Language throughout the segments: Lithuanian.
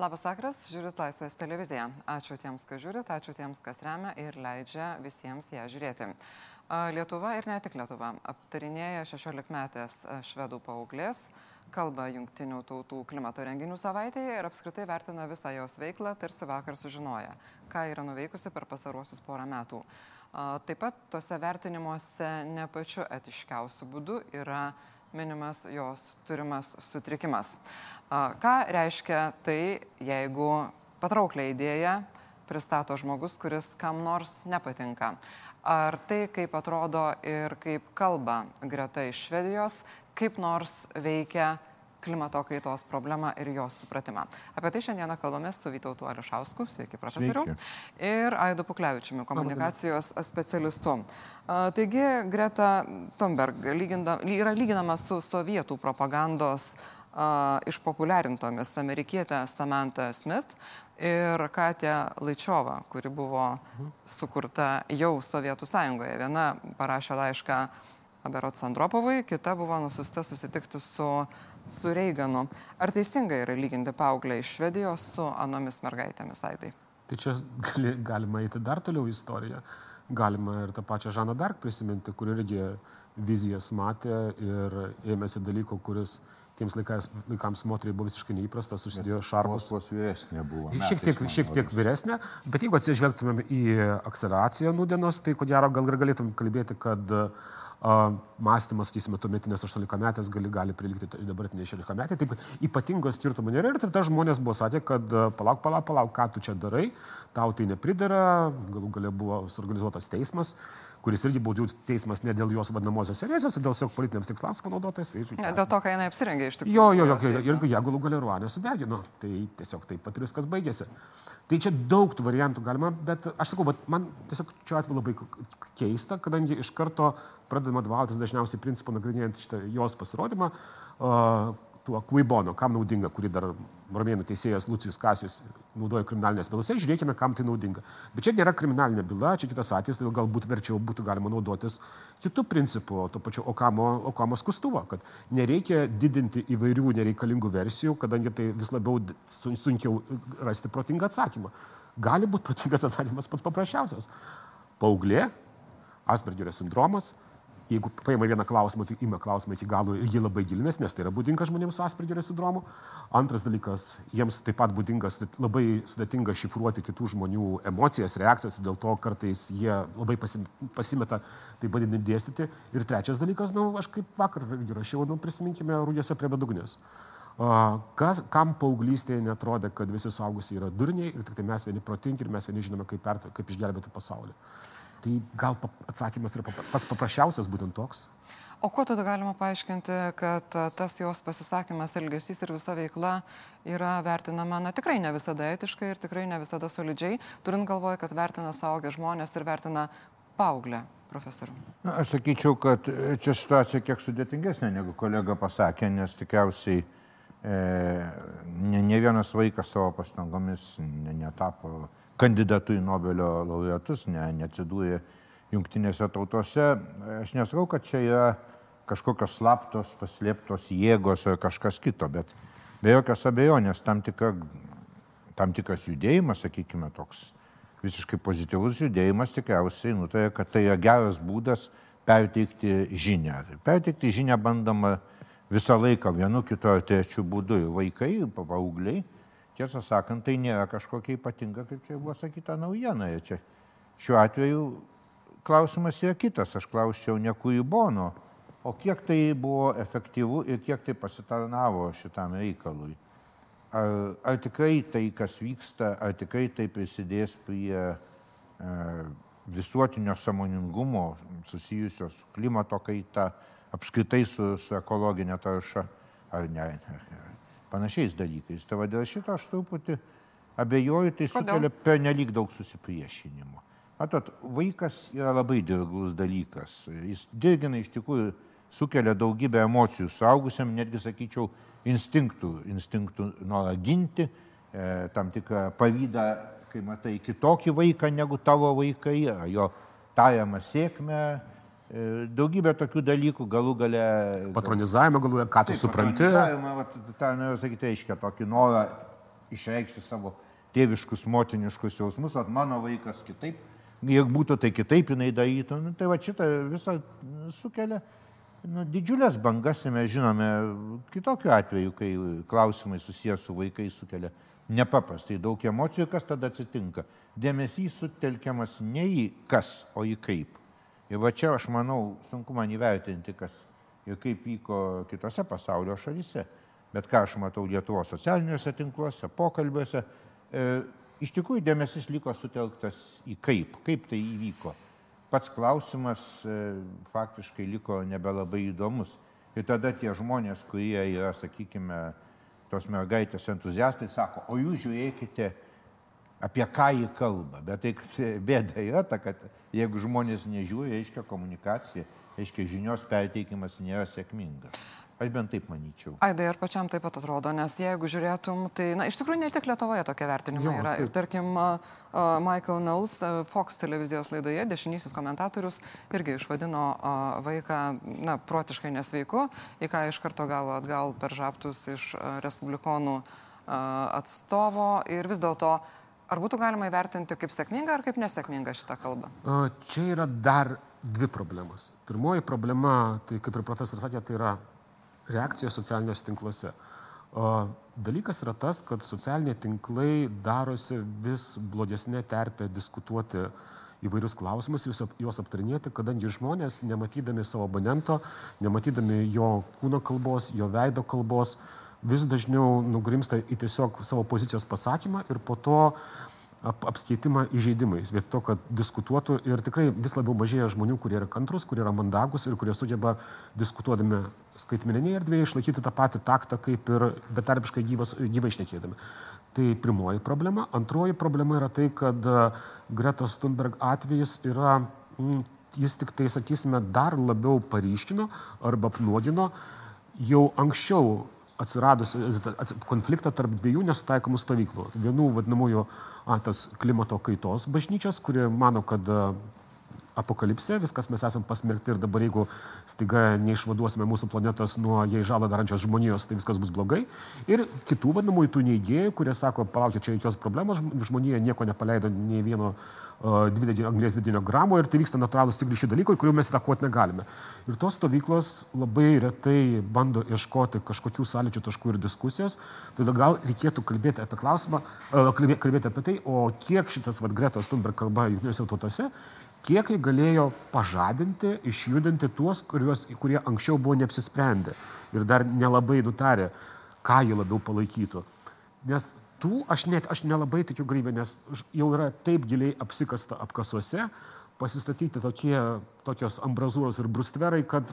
Labas vakaras, žiūrit Laisvės televiziją. Ačiū tiems, kas žiūrit, ačiū tiems, kas remia ir leidžia visiems ją žiūrėti. Lietuva ir ne tik Lietuva aptarinėja 16 metės švedų paauglės, kalba Junktinių tautų klimato renginių savaitėje ir apskritai vertina visą jos veiklą, tarsi vakar sužinoja, ką yra nuveikusi per pasaruosius porą metų. Taip pat tuose vertinimuose ne pačiu etiškiausiu būdu yra minimas jos turimas sutrikimas. Ką reiškia tai, jeigu patrauklę idėją pristato žmogus, kuris kam nors nepatinka? Ar tai, kaip atrodo ir kaip kalba greta iš Švedijos, kaip nors veikia klimato kaitos problemą ir jos supratimą. Apie tai šiandieną kalbame su Vytautu Ališausku, sveiki profesoriu, sveiki. ir Aidu Puklevičiumi, komunikacijos specialistu. Taigi, Greta Thunberg lyginda, yra lyginama su sovietų propagandos išpopuliarintomis amerikietė Samantha Smith ir Katė Laičiova, kuri buvo sukurta jau Sovietų sąjungoje. Viena parašė laišką Berots Andropovui, kita buvo nusiusta susitikti su su Reiganu. Ar teisinga yra lyginti paauglę iš Švedijos su anomis mergaitėmis Aidai? Tai čia gali, galima eiti dar toliau į istoriją. Galima ir tą pačią Žaną Dark prisiminti, kur irgi vizijas matė ir ėmėsi dalyko, kuris tiems laikais, laikams moteriai buvo visiškai neįprastas, susidėjo šarvus. Vos vyresnė buvo. Šiek tiek, šiek tiek vyresnė, bet jeigu atsižvelgtumėm į akceleraciją nudienos, tai ko gero gal ir galėtum kalbėti, kad uh, mąstymas, sakysime, tuometinės 18 metės gali, gali prilygti dabartinė 16 metė. Taip, ypatingo skirtumo nėra ir tada žmonės buvo sakę, kad palauk, palauk, palauk, ką tu čia darai, tau tai nepridara, galų galia buvo suorganizuotas teismas kuris irgi buvo teismas ne dėl jos vadinamosios erezijos, o dėl savo politiniams tikslams panaudotas. Ir, ne, dėl to, kai jinai apsirengė iš tikrųjų. Jo, jo, jo, ir ją galų galia ruonė sudegino. Tai tiesiog taip pat viskas baigėsi. Tai čia daug tų variantų galima, bet aš sakau, man tiesiog šiuo atveju labai keista, kadangi iš karto pradedama vadovautis dažniausiai principu nagrinėjant šitą jos pasirodymą, tuo Kuibono, kam naudinga, kurį dar romėnų teisėjas Lucijus Kasijus naudoja kriminalinės bylose, žiūrėkime, kam tai naudinga. Bet čia nėra kriminalinė byla, čia kitas atvejis, todėl galbūt verčiau būtų galima naudotis kitų principų, to pačiu Okamo, Okamo skustuvo, kad nereikia didinti įvairių nereikalingų versijų, kadangi tai vis labiau sunkiau rasti protingą atsakymą. Gali būti protingas atsakymas pats paprasčiausias. Pauglė, Aspergerio sindromas, jeigu paima vieną klausimą, tai ima klausimą iki galo ir jį labai gilinės, nes tai yra būdinga žmonėms su Aspergerio sindromu. Antras dalykas, jiems taip pat būdingas labai sudėtinga šifruoti kitų žmonių emocijas, reakcijas, dėl to kartais jie labai pasimeta taip vadinti dėstyti. Ir trečias dalykas, na, nu, aš kaip vakar rašiau, nu, prisiminkime rūjose prie bedugnės. Kas, kam paauglystėje netrodė, kad visi saugusiai yra durniai ir tik tai mes vieni protingi ir mes vieni žinome, kaip, per, kaip išgelbėti pasaulį. Tai gal atsakymas yra pats paprasčiausias būtent toks. O kuo tada galima paaiškinti, kad tas jos pasisakymas, elgesys ir visa veikla yra vertinama, na tikrai ne visada etiškai ir tikrai ne visada solidžiai, turint galvoje, kad vertina saugę žmonės ir vertina paauglę profesorių? Na, aš sakyčiau, kad čia situacija kiek sudėtingesnė, negu kolega pasakė, nes tikriausiai e, ne, ne vienas vaikas savo pastangomis ne, netapo kandidatu į Nobelio laureatus, ne, neatsidūrė jungtinėse tautose. Aš nesakau, kad čia yra kažkokios slaptos, paslėptos jėgos ar kažkas kito, bet be jokios abejonės tam, tikra, tam tikras judėjimas, sakykime, toks visiškai pozityvus judėjimas tikriausiai nutarė, kad tai yra geras būdas perteikti žinią. Perteikti žinią bandoma visą laiką vienu, kitu ar trečiu būdu ir vaikai, ir paaugliai tiesą sakant, tai nėra kažkokia ypatinga, kaip čia buvo sakyta, naujiena. Čia šiuo atveju klausimas yra kitas. Aš klausčiau ne Kuibono, o kiek tai buvo efektyvu ir kiek tai pasitarnavo šitam reikalui. Ar, ar tikrai tai, kas vyksta, ar tikrai tai prisidės prie e, visuotinio samoningumo susijusio su klimato kaita, apskritai su, su ekologinė tarša, ar ne panašiais dalykais. Tai dėl šito aš truputį abejoju, tai sukelia per nelik daug susipriešinimo. Matot, vaikas yra labai dirglus dalykas. Jis dirgina iš tikrųjų sukelia daugybę emocijų suaugusiam, netgi sakyčiau, instinktų, instinktų norą ginti, e, tam tikrą pavydą, kai matai kitokį vaiką negu tavo vaikai, jo tariamą sėkmę, daugybė tokių dalykų galų gale. Patronizavimą galų gale, ką tu taip, supranti. Patronizavimą, va, tą noriu sakyti, reiškia tokį norą išreikšti savo tėviškus, motiniškus jausmus, o mano vaikas kitaip, jeigu būtų tai kitaip jinai darytų. Nu, tai va šitą visą sukelia nu, didžiulės bangas mes žinome kitokiu atveju, kai klausimai susijęs su vaikais sukelia nepaprastai daug emocijų, kas tada atsitinka. Dėmesys sutelkiamas ne į kas, o į kaip. Ir va čia aš manau, sunku man įvertinti, kas ir kaip vyko kitose pasaulio šalyse. Bet ką aš matau Lietuvos socialiniuose tinkluose, pokalbiuose, e, iš tikrųjų dėmesys liko sutelktas į kaip, kaip tai įvyko. Pats klausimas e, faktiškai liko nebelabai įdomus. Ir tada tie žmonės, kurie yra, sakykime, tos mergaitės entuziastai, sako, o jūs žiūrėkite, apie ką jį kalba. Bet tai bėda yra ta, kad jeigu žmonės nežiūri, reiškia komunikacija, reiškia žinios perteikimas nėra sėkmingas. Aš bent taip manyčiau. Aidai, ar pačiam taip pat atrodo, nes jeigu žiūrėtum, tai, na, iš tikrųjų, ne tik Lietuvoje tokie vertinimai jo, yra. Taip. Ir tarkim, uh, Michael Knowles, uh, Fox televizijos laidoje, dešinysis komentatorius, irgi išvadino uh, vaiką, na, protiškai nesveiku, į ką iš karto gavo atgal per žaptus iš uh, respublikonų uh, atstovo. Ir vis dėlto, ar būtų galima įvertinti kaip sėkmingą ar kaip nesėkmingą šitą kalbą? Čia yra dar dvi problemos. Pirmoji problema, tai kaip ir profesorius sakė, tai yra reakcijos socialiniuose tinkluose. O dalykas yra tas, kad socialiniai tinklai darosi vis blogesnė terpė diskutuoti įvairius klausimus ir juos aptarinėti, kadangi žmonės, nematydami savo abonento, nematydami jo kūno kalbos, jo veido kalbos, vis dažniau nugrimsta į tiesiog savo pozicijos pasakymą ir po to ap, apskaitimą įžeidimais, vietoj to, kad diskutuotų ir tikrai vis labiau mažėja žmonių, kurie yra kantrus, kurie yra mandagus ir kurie sugeba diskutuodami skaitmeninėje erdvėje išlaikyti tą patį taktą, kaip ir betarpiškai gyvas, gyvai išnekėdami. Tai pirmoji problema. Antroji problema yra tai, kad e, Gretos Thunberg atvejis yra, mm, jis tik tai, sakysime, dar labiau paryškino arba apnuogino jau anksčiau atsiradus konfliktą tarp dviejų nesutaikomų stovyklų. Vienų vadinamųjų tas klimato kaitos bažnyčios, kurie mano, kad apokalipsė, viskas mes esame pasmerkti ir dabar jeigu staiga neišvaduosime mūsų planetos nuo jai žalą darančios žmonijos, tai viskas bus blogai. Ir kitų vadinamųjų tų neįgėjų, kurie sako, palaukite, čia jokios problemos, žmonija nieko nepaleido nei vieno uh, anglės dvidinio gramo ir tai vyksta natūralūs tik šį dalykai, kurių mes įtakoti negalime. Ir tos stovyklos labai retai bando ieškoti kažkokių sąlyčių taškų ir diskusijos, todėl gal reikėtų kalbėti apie klausimą, kalbėti apie tai, o kiek šitas vad Gretos Thunberg kalba jungtinėse tautose kiek jie galėjo pažadinti, išjudinti tuos, kuriuos, kurie anksčiau buvo neapsisprendę ir dar nelabai nutarė, ką jie labiau palaikytų. Nes tų aš net, aš nelabai tikiu grybė, nes jau yra taip giliai apsikasta apkasuose, pasistatyti tokie, tokios ambrazūros ir brustverai, kad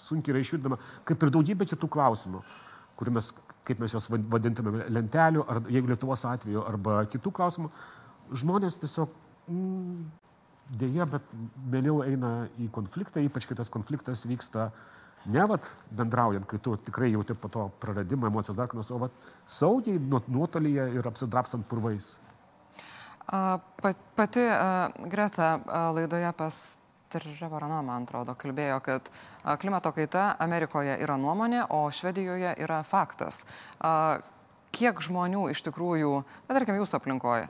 sunkiai yra išjudinama, kaip ir daugybė kitų klausimų, kurių mes, kaip mes juos vadintume, lentelių, ar jeigu Lietuvos atveju, arba kitų klausimų, žmonės tiesiog mm, dėja, bet vėliau eina į konfliktą, ypač kai tas konfliktas vyksta ne vat bendraujant, kai tu tikrai jauti po to praradimą, emocijos dar kinos, o vat saugiai nuotolyje ir apsidrapstant purvais. Pati Greta laidoje pas Trevorano, man atrodo, kalbėjo, kad klimato kaita Amerikoje yra nuomonė, o Švedijoje yra faktas. Kiek žmonių iš tikrųjų, bet tarkim, jūsų aplinkoje,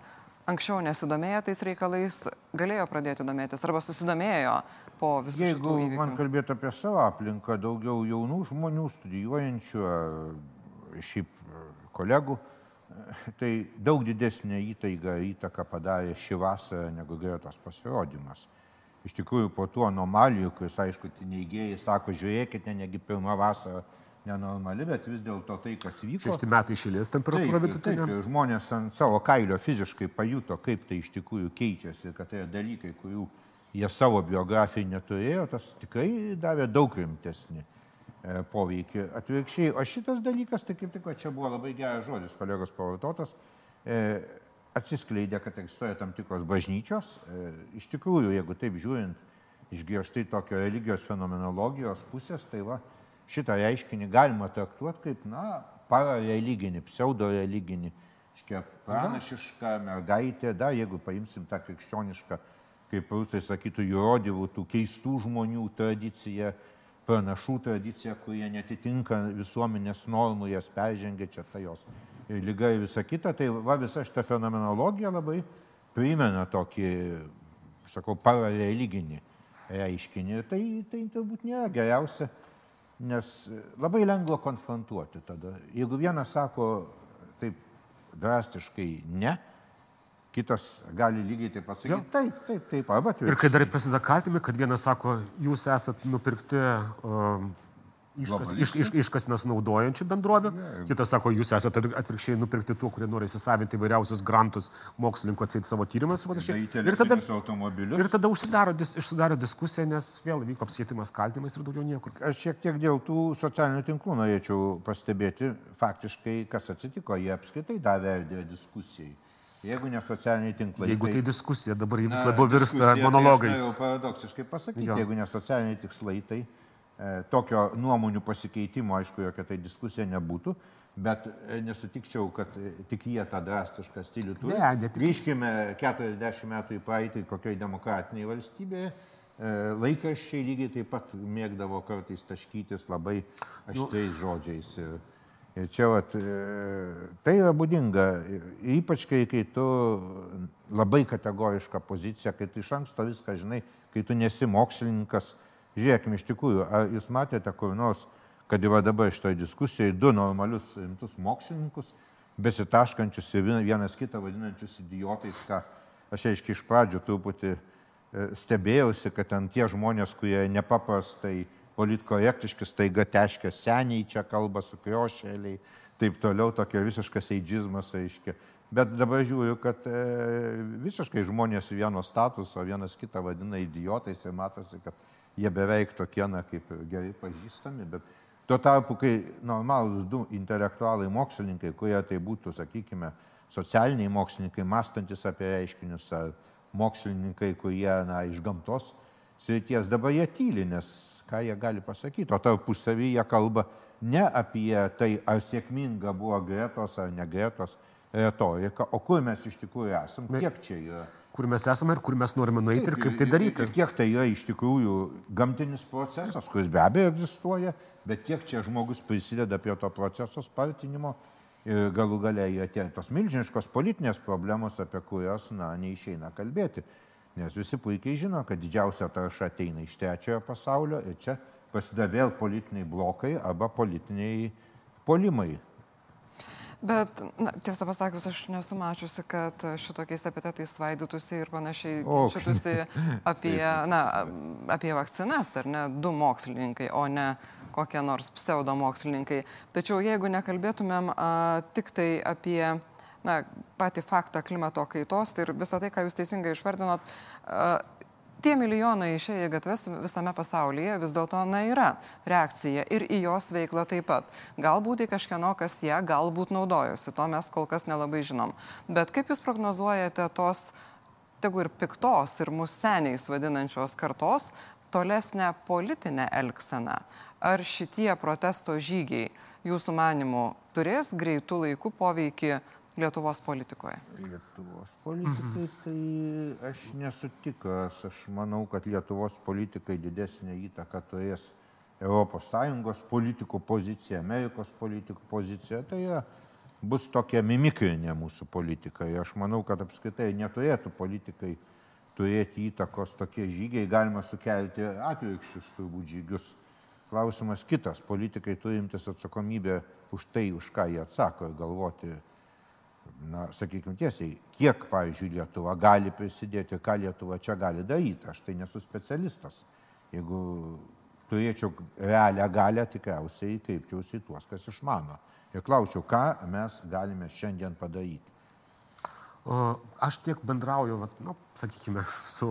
anksčiau nesidomėję tais reikalais, galėjo pradėti domėtis arba susidomėjo po visų Jeigu šitų įvykių? man kalbėti apie savo aplinką, daugiau jaunų žmonių, studijuojančių, šiaip kolegų, tai daug didesnė įtaiga, įtaka padarė šį vasarą negu Gretos pasirodymas. Iš tikrųjų, po tų anomalijų, kuris, aišku, neįgėjai sako, žiūrėkite, negi pirmą vasarą nenormali, bet vis dėlto tai, kas vyko. Šešti metai išėlės temperatūra vidutinė. Taip, žmonės ant savo kailio fiziškai pajuto, kaip tai iš tikrųjų keičiasi ir kad tai yra dalykai, kurių jie savo biografijai neturėjo, tas tikrai davė daug rimtesnį e, poveikį. Atvirkščiai, o šitas dalykas, tai kaip tik, čia buvo labai geras žodis, kolegos pavartotas, e, atsiskleidė, kad egzistuoja tam tikros bažnyčios. E, iš tikrųjų, jeigu taip žiūrint, iš griežtai tokio religijos fenomenologijos pusės, tai va, šitą reiškinį galima traktuoti kaip, na, parareliginį, pseudo-religinį, pranašišką mergaitę, dar jeigu paimsim tą krikščionišką, kaip rusai sakytų, įrodymų tų keistų žmonių tradiciją, pranašų tradiciją, kurie netitinka visuomenės normų, jas peržengia, čia ta jos lyga ir visa kita, tai va visa šita fenomenologija labai primena tokį, sakau, paraleliginį reiškinį. Tai, tai turbūt nėra geriausia, nes labai lengva konfrontuoti tada. Jeigu vienas sako taip drastiškai ne, kitas gali lygiai taip pasakyti, Jo. taip, taip, taip, arba Ir kai dar prasideda kaltimai, kad vienas sako, jūs esat nupirkti um, iškas, iš, iš, iškasinas naudojančių bendrovių, kitas sako, jūs esate atvirkščiai nupirkti tų, kurie nori įsisavinti įvairiausius grantus mokslininkų atseit savo tyrimus ir panašiai. Ir tada, ir tada užsidaro, dis, užsidaro diskusija, nes vėl vyko apsėtimas kaltimais ir daugiau niekur. Aš šiek tiek dėl tų socialinių tinklų norėčiau pastebėti, faktiškai, kas atsitiko, jie apskritai davė erdvę diskusijai. Jeigu ne socialiniai tinklai. Jeigu tai diskusija, dabar vis labiau virsta tai aš monologais. norėjau paradoksiškai pasakyti, Jo. jeigu ne socialiniai tikslai, tai e, tokio nuomonių pasikeitimo, aišku, jokia tai diskusija nebūtų, bet e, nesutikčiau, kad e, tik jie tą drastišką stilių turi. Ne, ne tik- Grįžkime 40 metų į praeitį kokioj demokratiniai valstybėje. e, Laikraščiai lygiai taip pat mėgdavo kartais taškytis labai aštriais žodžiais. Ir, ir čia vat, e, tai yra būdinga, ypač kai, kai tu labai kategorišką poziciją, kai tu iš anksto viską žinai, kai tu nesi mokslininkas. Žiūrėkime, iš tikrųjų, ar jūs matėte kur nors, kad yra dabar šitoje diskusijoje du normalius rimtus mokslininkus, besitaškančius ir vien- vienas kitą vadinančius idiotais, ką aš aiškiai iš pradžių truputį e, stebėjausi, kad ten tie žmonės, kurie nepaprastai politkorektiški, staiga teškia seniai čia kalba su kriošeliai, taip toliau, tokio visiškas eidžizmas, aiškiai. Bet dabar žiūriu, kad e, visiškai žmonės vieno statuso, vienas kitą vadina idiotais ir matosi, kad jie beveik tokie, na, kaip gerai pažįstami, bet tuo tarpu, kai normalūs du intelektualai mokslininkai, kurie tai būtų, sakykime, socialiniai mokslininkai, mąstantis apie reiškinius, ar mokslininkai, kurie, na, iš gamtos srities, dabar jie tyli, nes ką jie gali pasakyti, o tarpusavį jie kalba ne apie tai, ar sėkminga buvo Gretos ar ne Gretos retorika, o kur mes iš tikrųjų esam, kiek čia yra. Kur mes esame ir kur mes norime nueiti ir kaip tai daryti. Ir kiek tai yra iš tikrųjų gamtinis procesas, kuris be abejo egzistuoja, bet kiek čia žmogus prisideda prie to proceso spartinimo ir galų galiai tie tos milžiniškos politinės problemos, apie kurias, na, neišeina kalbėti. Nes visi puikiai žino, kad didžiausia tarša ateina iš trečiojo pasaulio ir čia prasideda vėl politiniai blokai arba politiniai polimai. Bet, na, tiesą pasakius, aš nesu mačiusi, kad šitokiais epitetais svaidytųsi ir panašiai O. šitųsi apie, na, apie vakcinas, ar ne, du mokslininkai, o ne kokie nors pseudomokslininkai. Tačiau jeigu nekalbėtumėm a, tik tai apie na, patį faktą klimato kaitos tai ir visą tai, ką jūs teisingai išvardinot, tie milijonai išėję į gatves visame pasaulyje vis dėlto na, yra reakcija ir į jos veiklą taip pat. Galbūt į kažkieno, kas ją galbūt naudojosi, to mes kol kas nelabai žinom. Bet kaip jūs prognozuojate tos, tegu ir piktos, ir mūsų seniais vadinančios kartos, tolesnę politinę elgseną? Ar šitie protesto žygiai, jūsų manimų, turės greitų laikų poveikį Lietuvos politikoje? Lietuvos politikai, tai aš nesu tikras. Aš manau, kad Lietuvos politikai didesnė įtaka turės ES politikų pozicija, Amerikos politikų pozicija. Tai yra, bus tokia mimikrinė mūsų politika. Ir aš manau, kad apskritai neturėtų politikai turėti įtakos tokie žygiai. Galima sukelti atvirkščius turbūt žygius. Klausimas kitas. Politikai turimtis atsakomybę už tai, už ką jie atsako ir galvoti na, sakykime tiesiai, kiek, pavyzdžiui, Lietuva gali prisidėti, ką Lietuva čia gali daryti. Aš tai nesu specialistas. Jeigu turėčiau realią galę, tikriausiai kreipčiausi į tuos, kas išmano. Ir klausiau, ką mes galime šiandien padaryti. Aš tiek bendrauju, vat, nu, sakykime, su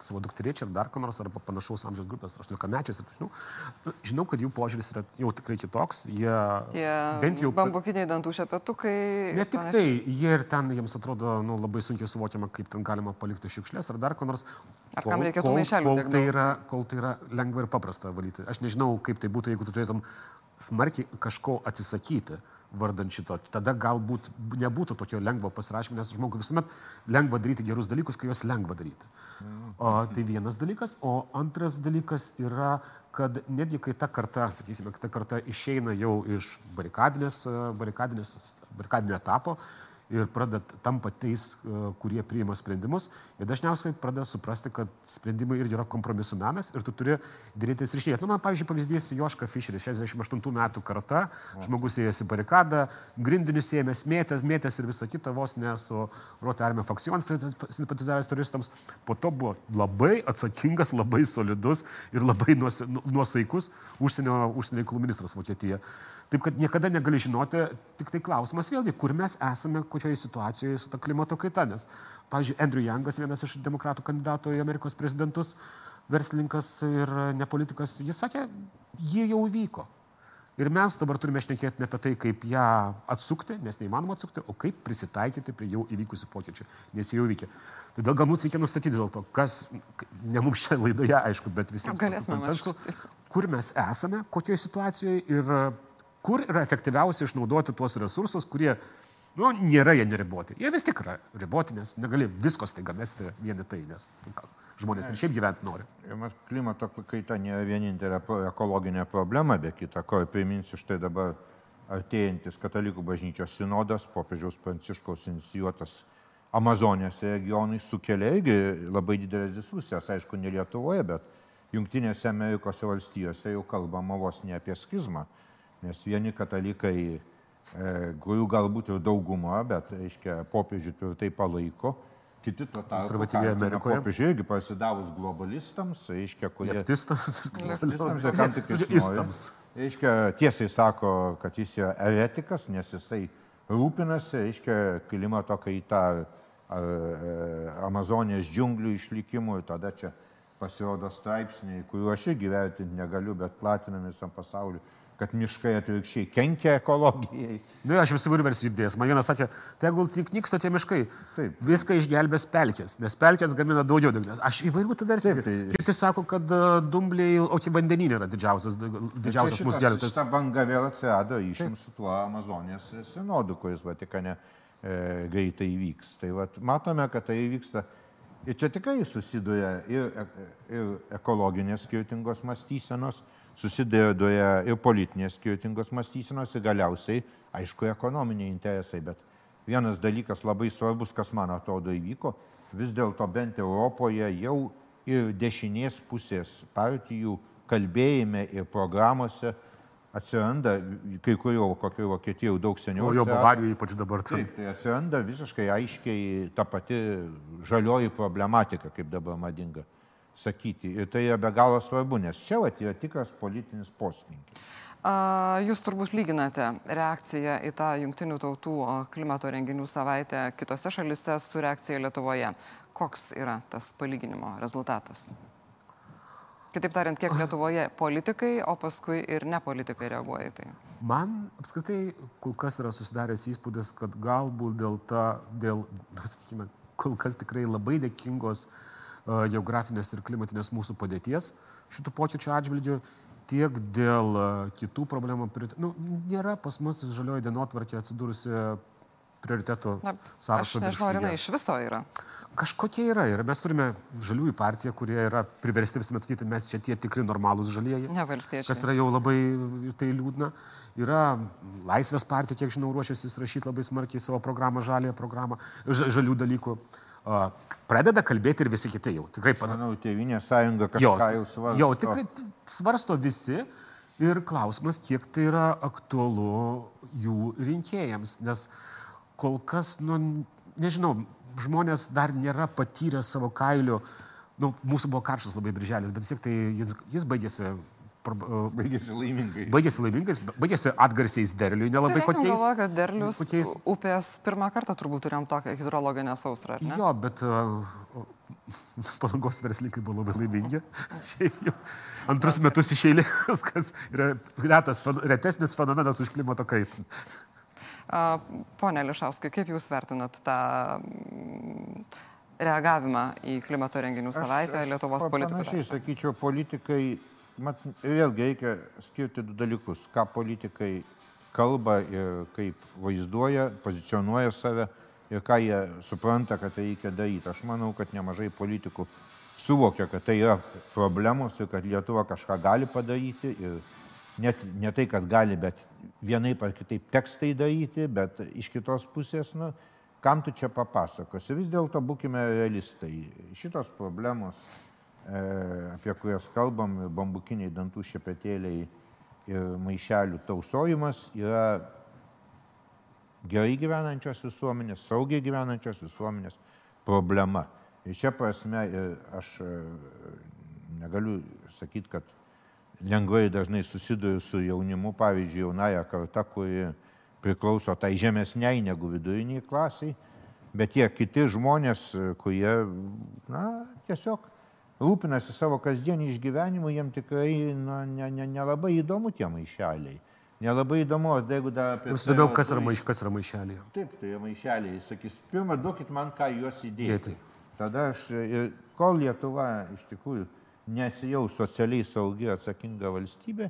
savo dukterėčia ar dar ko nors, arba panašaus amžiaus grupės, 18 mečiais ir taip žinau. Kad jų požiūris yra jau tikrai kitoks. Jie Tie bent jau... bambukiniai dantų šepetukai. Ne tik tai, jie ir ten jiems atrodo nu, labai sunkiai suvokiama, kaip ten galima palikti šiukšlės ar dar ko nors. Ar kam reikėtų maišelių kol tiek tai, yra, kol tai yra lengva ir paprasta valyti. Aš nežinau, kaip tai būtų, jeigu tu turėtum smarkiai kažko atsisakyti vardant šito. Tada galbūt nebūtų tokio lengvo pasirašymo, nes žmogui visuomet lengva daryti gerus dalykus, kai juos lengva daryti. O, tai vienas dalykas. O antras dalykas yra kad netgi kai ta karta, sakysime, ta karta išeina jau iš barikadinės, barikadinės, barikadinio etapo, ir pradeda tampa tais, e, kurie priima sprendimus, jie dažniausiai pradeda suprasti, kad sprendimai irgi yra kompromisų menas ir tu turi dėrėtis ryšyje. Nu, man, pavyzdžiui, pavyzdys Joška Fischeris, 68 metų karta, žmogus ėjęs į barikadą, grindinius ėmės, mėtės, mėtės ir visa kita, vos ne su Rote Armė Fakcijon simpatizavęs turistams. Po to buvo labai atsakingas, labai solidus ir labai nuosaikus užsienio, užsienio reikalų ministras Vokietijoje. Taip kad niekada negali žinoti, tik tai klausimas vėlgi, kur mes esame, kokioje situacijoje su ta klimato kaita. Nes, pavyzdžiui, Andrew Youngas, vienas iš demokratų kandidatų į Amerikos prezidentus, verslininkas ir nepolitikas, jis sakė, jie jau vyko. Ir mes dabar turime šnekėti ne apie tai, kaip ją atsukti, nes neįmanoma atsukti, o kaip prisitaikyti prie jau įvykusių pokyčių, nes jie jau vykė. Todėl gal mums reikia nustatyti dėl to, kas, ne mums šią laidoje, aišku, bet visiems konsensu, kur mes esame, kokioje situacijoje ir kur yra efektyviausia išnaudoti tuos resursus, kurie, nu, nėra jie neriboti. Jie vis tik yra riboti, nes negali visko staiga mesti vieni tai, nes nu, žmonės ir šiaip gyventi nori. Klimato kaita nėra vienintelė ekologinė problema, be kita ko, priminsiu štai dabar artėjantis katalikų bažnyčios sinodas, popiežiaus pranciškaus inicijuotas Amazonės regionai sukelia irgi labai didelės diskusijas, aišku, ne Lietuvoje, bet Junktinėse Amerikos valstijose jau kalbama vos ne apie schizmą nes vieni katalikai, e, kurių galbūt ir dauguma, bet, aiškiai, popiežių tvirtai palaiko, kiti tuo tarpu popiežių irgi pasidavus globalistams, aiškiai, kurie... Leftistams. Ir kam tik išstams. Aiškia, tiesiai sako, kad jis yra eretikas, nes jisai rūpinasi, aiškia, klimato kaita ar Amazonės džiunglių išlikimu ir tada čia pasirodo straipsniai, kuriuo aš irgi vertinti negaliu, bet platinami visam pasauliu kad miškai atvirkščiai kenkia ekologijai. Nu, aš visur versijų idėjas. Man vienas sakė, tegul tik nyksta tie miškai. Taip. Viską išgelbės pelkės, nes pelkės gamina daugiau degalės. Aš įvairių tų versijų. Tai... Kiti sako, kad e, dumbliai, o tik vandeninė yra didžiausias, didžiausias mūsų gelbėtas. Ta banga vėl atsirado išim su tuo Amazonės sinodu, kuris Vatikane e, greitai vyks. Tai vat, matome, kad tai vyksta. Ir čia tikrai susiduria ir, ir ekologinės skirtingos mąstysenos, susidėdoja ir politinės skirtingos mąstysenos ir galiausiai, aišku, ekonominiai interesai. Bet vienas dalykas labai svarbus, kas man atrodo įvyko, vis dėlto bent Europoje jau ir dešinės pusės partijų kalbėjime ir programuose atsiranda, kai kurio, kokio Vokietijoje daug seniau. O jo Bavarijoje ypač dabar taip. Taip, tai atsiranda visiškai aiškiai ta pati žalioji problematika, kaip dabar madinga sakyti. Ir tai yra be galo svarbu, nes čia vat, yra tikras politinis poslinkis. Jūs turbūt lyginate reakciją į tą jungtinių tautų klimato renginių savaitę kitose šalise su reakcija Lietuvoje. Koks yra tas palyginimo rezultatas? Kitaip tariant, kiek Lietuvoje politikai, o paskui ir nepolitikai reaguoja į tai? Man apskritai kol kas yra susidaręs įspūdis, kad galbūt dėl, ta, dėl sakykime, kol kas tikrai labai dėkingos uh, geografinės ir klimatinės mūsų padėties šitų pokyčių atžvilgių, tiek dėl kitų problemų. Nu, nėra pas mus žalioji dienotvarkė atsidūrusi prioritetų sąrašo. Aš nežinau, ar jinai iš viso yra. Kažkokie yra. Ir mes turime žaliųjų partiją, kurie yra priversti visuomet sakyti, mes čia tie tikri normalūs žalieji. Ne valstiečiai. Kas yra jau labai tai liūdna. Yra Laisvės partija, kiek žinau, ruošiasi įsirašyti labai smarkiai savo programą, žalėją programą, žalių dalykų. Uh, pradeda kalbėti ir visi kiti jau. Tikrai panašu. Manau, Tėvinė sąjunga kažką jau svarsto. Jau tikrai svarsto visi ir klausimas, kiek tai yra aktualu jų rinkėjams, nes kol kas, nu, nežinau, žmonės dar nėra patyrę savo kailių, nu, mūsų buvo karštas labai birželis, bet vis tiek tai jis, jis baigėsi Baigėsi laimingai. Baigėsi laimingais, baigėsi atgarsiais derliui, nelabai tai kokiais. Galvoju, kad derlius kokiais... upės pirmą kartą turbūt turėjom tokią hidrologinę ne? Jo, bet uh, palangos verslininkai buvo labai laimingi. Antrus metus iš eilės, kas yra retas, retesnis fenomenas už klimato kaitą. Pone Lišauskai, kaip Jūs vertinat tą reagavimą į klimato renginių savaitę Lietuvos politikų? Aš sakyčiau, politikai mat, vėlgi reikia skirti du dalykus, ką politikai kalba ir kaip vaizduoja, pozicionuoja save ir ką jie supranta, kad reikia daryti. Aš manau, kad nemažai politikų suvokia, kad tai yra problemos ir kad Lietuva kažką gali padaryti ir net ne tai, kad gali, bet vienaip ar kitaip teks tai daryti, bet iš kitos pusės, nu, kam tu čia papasakosi. Vis dėlto būkime realistai. Šitos problemos, apie kurias kalbam, bambukiniai dantų šepetėliai ir maišelių tausojimas yra gerai gyvenančios visuomenės, saugiai gyvenančios visuomenės problema. Ir čia prasme aš e, negaliu sakyti, kad lengvai dažnai susiduriu su jaunimu, pavyzdžiui, jaunąją kartą, kuri priklauso tai žemesniai negu viduriniai klasiai, bet tie kiti žmonės, kurie, na, tiesiog rūpinasi savo kasdienį išgyvenimu, jiem tikrai na, nelabai ne, ne, įdomu tie maišeliai. Nelabai įdomu, jeigu dar apie... Jums įdomiau, kas yra, maiš, kas yra maišeliai. Taip, tai maišeliai. Sakys, pirmą duokit man, ką juos įdėti. Tada aš, ir kol Lietuva iš tikrųjų nesijaus socialiai saugi atsakinga valstybė,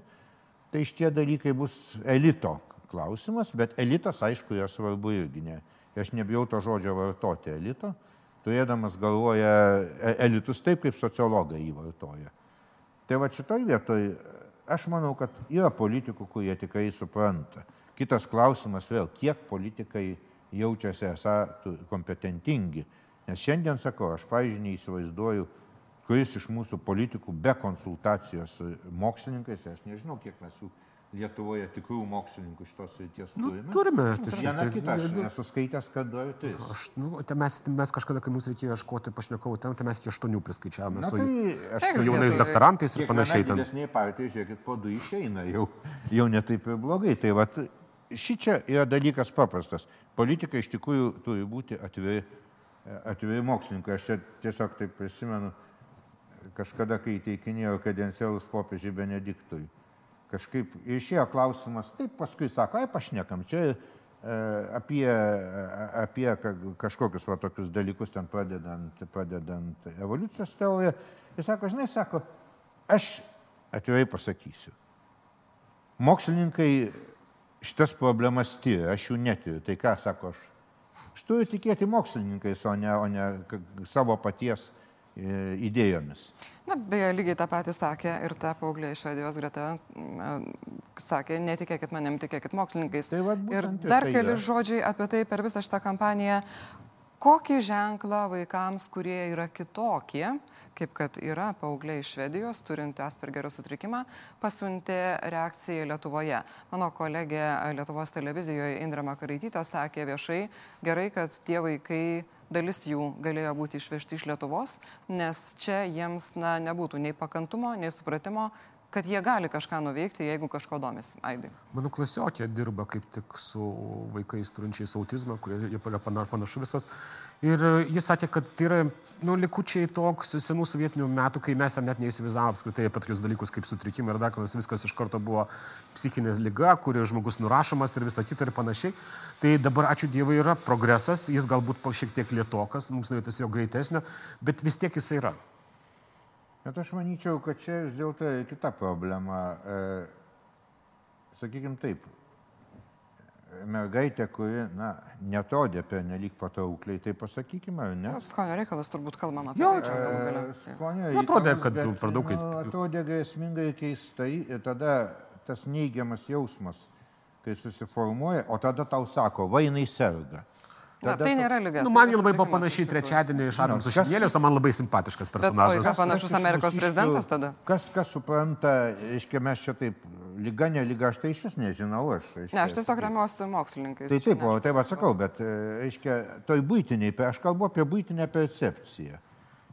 tai šitie dalykai bus elito klausimas, bet elitas, aišku, yra svarbu irgi. Ne. Aš nebijau to žodžio vartoti elito, turėdamas galvoje e, elitus taip, kaip sociologai jį vartoja. Tai va šitoj vietoj aš manau, kad yra politikų, kurie tikrai supranta. Kitas klausimas vėl, kiek politikai jaučiasi esą kompetentingi. Nes šiandien sakau, aš, pavyzdžiui, neįsivaizduoju, kuris iš mūsų politikų be konsultacijos su mokslininkais, aš nežinau, kiek mes jų Lietuvoje tikrų mokslininkų šitos srities nu, turime. Turime. Tai Vieną kitą aš esu skaitęs, kad du ar tris. Aš, nu, tai mes, mes kažkada, kai mums reikėjo ieškoti pašnekovų, ten, tai mes iki aštuonių priskaičiavome Na, su, tai aš su jaunais daktarantais ir panašiai. Ten. Didesniai partijai, žiūrėkit, po du išeina, jau, jau netaip ir blogai. Tai va, ši čia yra dalykas paprastas. Politikai iš tikrųjų turi būti atviri, atviri mokslininkai. Aš čia tiesiog taip prisimenu kažkada, kai įteikinėjau kadencialus popiežiui Benediktui. Kažkaip išėjo klausimas, taip paskui sako, ai pašnekam, čia e, apie, apie kažkokius va, tokius dalykus ten pradedant, pradedant evoliucijos teoriją. Jis sako, žinai, sako, aš atvirai pasakysiu. Mokslininkai šitas problemas tyria, aš jų netiriu. Tai ką sako aš? Aš turiu tikėti mokslininkais, o ne, o ne savo paties E, idėjomis. Na, beje, lygiai tą patį sakė ir ta paauglė iš Švedijos greta sakė, netikėkit manim, tikėkit mokslininkais. Tai va, ir dar tai keli žodžiai apie tai per visą šitą kampaniją. Kokį ženklą vaikams, kurie yra kitokie, kaip kad yra paaugliai iš Švedijos, turinti Aspergerio sutrikimą, pasiuntė reakciją Lietuvoje. Mano kolegė Lietuvos televizijoje Indra Makaraitytė sakė viešai, gerai, kad tie vaikai dalis jų galėjo būti išvežti iš Lietuvos, nes čia jiems na, nebūtų nei pakantumo, nei supratimo, kad jie gali kažką nuveikti, jeigu kažko domisi. Aidai. Mano klasiokė dirba kaip tik su vaikais turinčiais autizmą, kurie yra panašu visas. Ir jis sakė, kad tai yra nu, likučiai toks senų sovietinių metų, kai mes ten net neįsivaizdavome apskritai apie tokius dalykus kaip sutrikimai ir dar kas viskas iš karto buvo psichinė lyga, kuri žmogus nurašomas ir visa kita ir panašiai. Tai dabar, ačiū Dievui, yra progresas, jis galbūt šiek tiek lietokas, mums norėtųsi jo greitesnio, bet vis tiek jis yra. Bet aš manyčiau, kad čia vis dėlto kita problema. E, Sakykime taip, mergaitė, kuri, na, netodė per nelik patraukliai, tai pasakykime, ar ne? Na, skonio reikalas turbūt kalbama apie tai. E, skonio reikalas. Atrodė, kad per daug kaip... Nu, atrodė grėsmingai keistai ir tada tas neigiamas jausmas, kai susiformuoja, o tada tau sako, va jinai serga. Na, tai nėra lyga. Nu, man jau labai buvo panašiai trečiadienį iš Adamso šešėlės, o man labai simpatiškas personažas. O, panašus Amerikos prezidentas tada? Kas, kas supranta, iškia mes čia taip, lyga, ne lyga, aš tai iš vis nežinau. Aš, iškia, ne, aš tiesiog remiuosi mokslininkais. Tai taip, o tai atsakau, bet, aiškia, toj būtiniai, aš kalbu apie būtinę percepciją.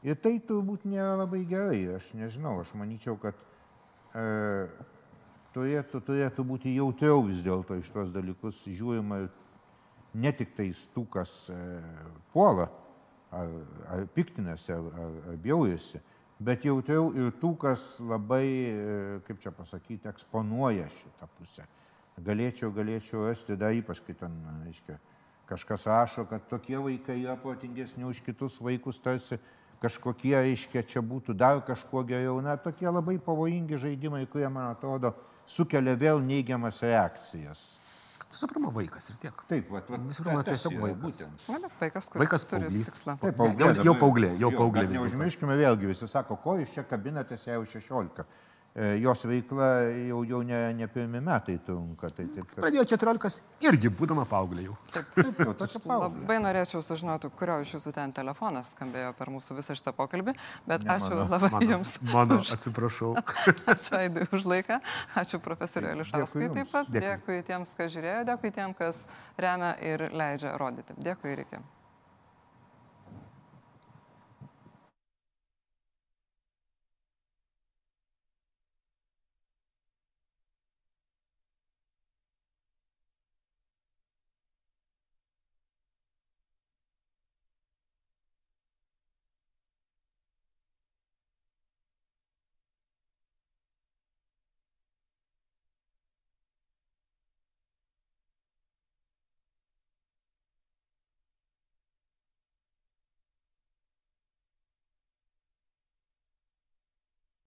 Ir tai turbūt nėra labai gerai, aš nežinau, aš manyčiau, kad e, turėtų, turėtų būti jautriau vis dėlto iš tos dalykus žiūrima ir ne tik tais tų, kas e, puola, ar, ar piktinasi, ar, ar, ar bjaujasi, bet jautriau ir tų, kas labai, e, kaip čia pasakyti, eksponuoja šitą pusę. Galėčiau, galėčiau rasti dar ypač, kai ten, aiškiai, kažkas rašo, kad tokie vaikai yra protingesni už kitus vaikus, tarsi kažkokie, aiškiai, čia būtų dar kažkuo geriau. Na, tokie labai pavojingi žaidimai, kurie, man atrodo, sukelia vėl neigiamas reakcijas Visų pirma, vaikas ir tiek. Taip, vat, vat, Visų pirma, tas tiesiog vaikas. būtent. Na, bet vaikas, kuris Vaikas turi paauglys. tikslą. Taip, Jau- paauglė jau dabar- paauglė, jau paauglė. Neužmirškime vėlgi, visi sako, ko jūs čia kabinatės jau 16. E, Jos veikla jau, jau ne, ne pirmi metai trunka. Tai taip, kad... Pradėjo 14 irgi būdama paauglė jau. Taip, jau tokia paauglė. Labai norėčiau sužinoti, kurio iš jūsų ten telefonas skambėjo per mūsų visą šitą pokalbį, bet Ne ačiū mano. labai Mano, jums. mano už- atsiprašau. Ačiū Aidai už laiką, ačiū profesoriui Ališauskui Dėkui taip pat, Dėkui. dėkui tiems, kas žiūrėjo, dėkui tiems, kas remia ir leidžia rodyti. Dėkui ir iki.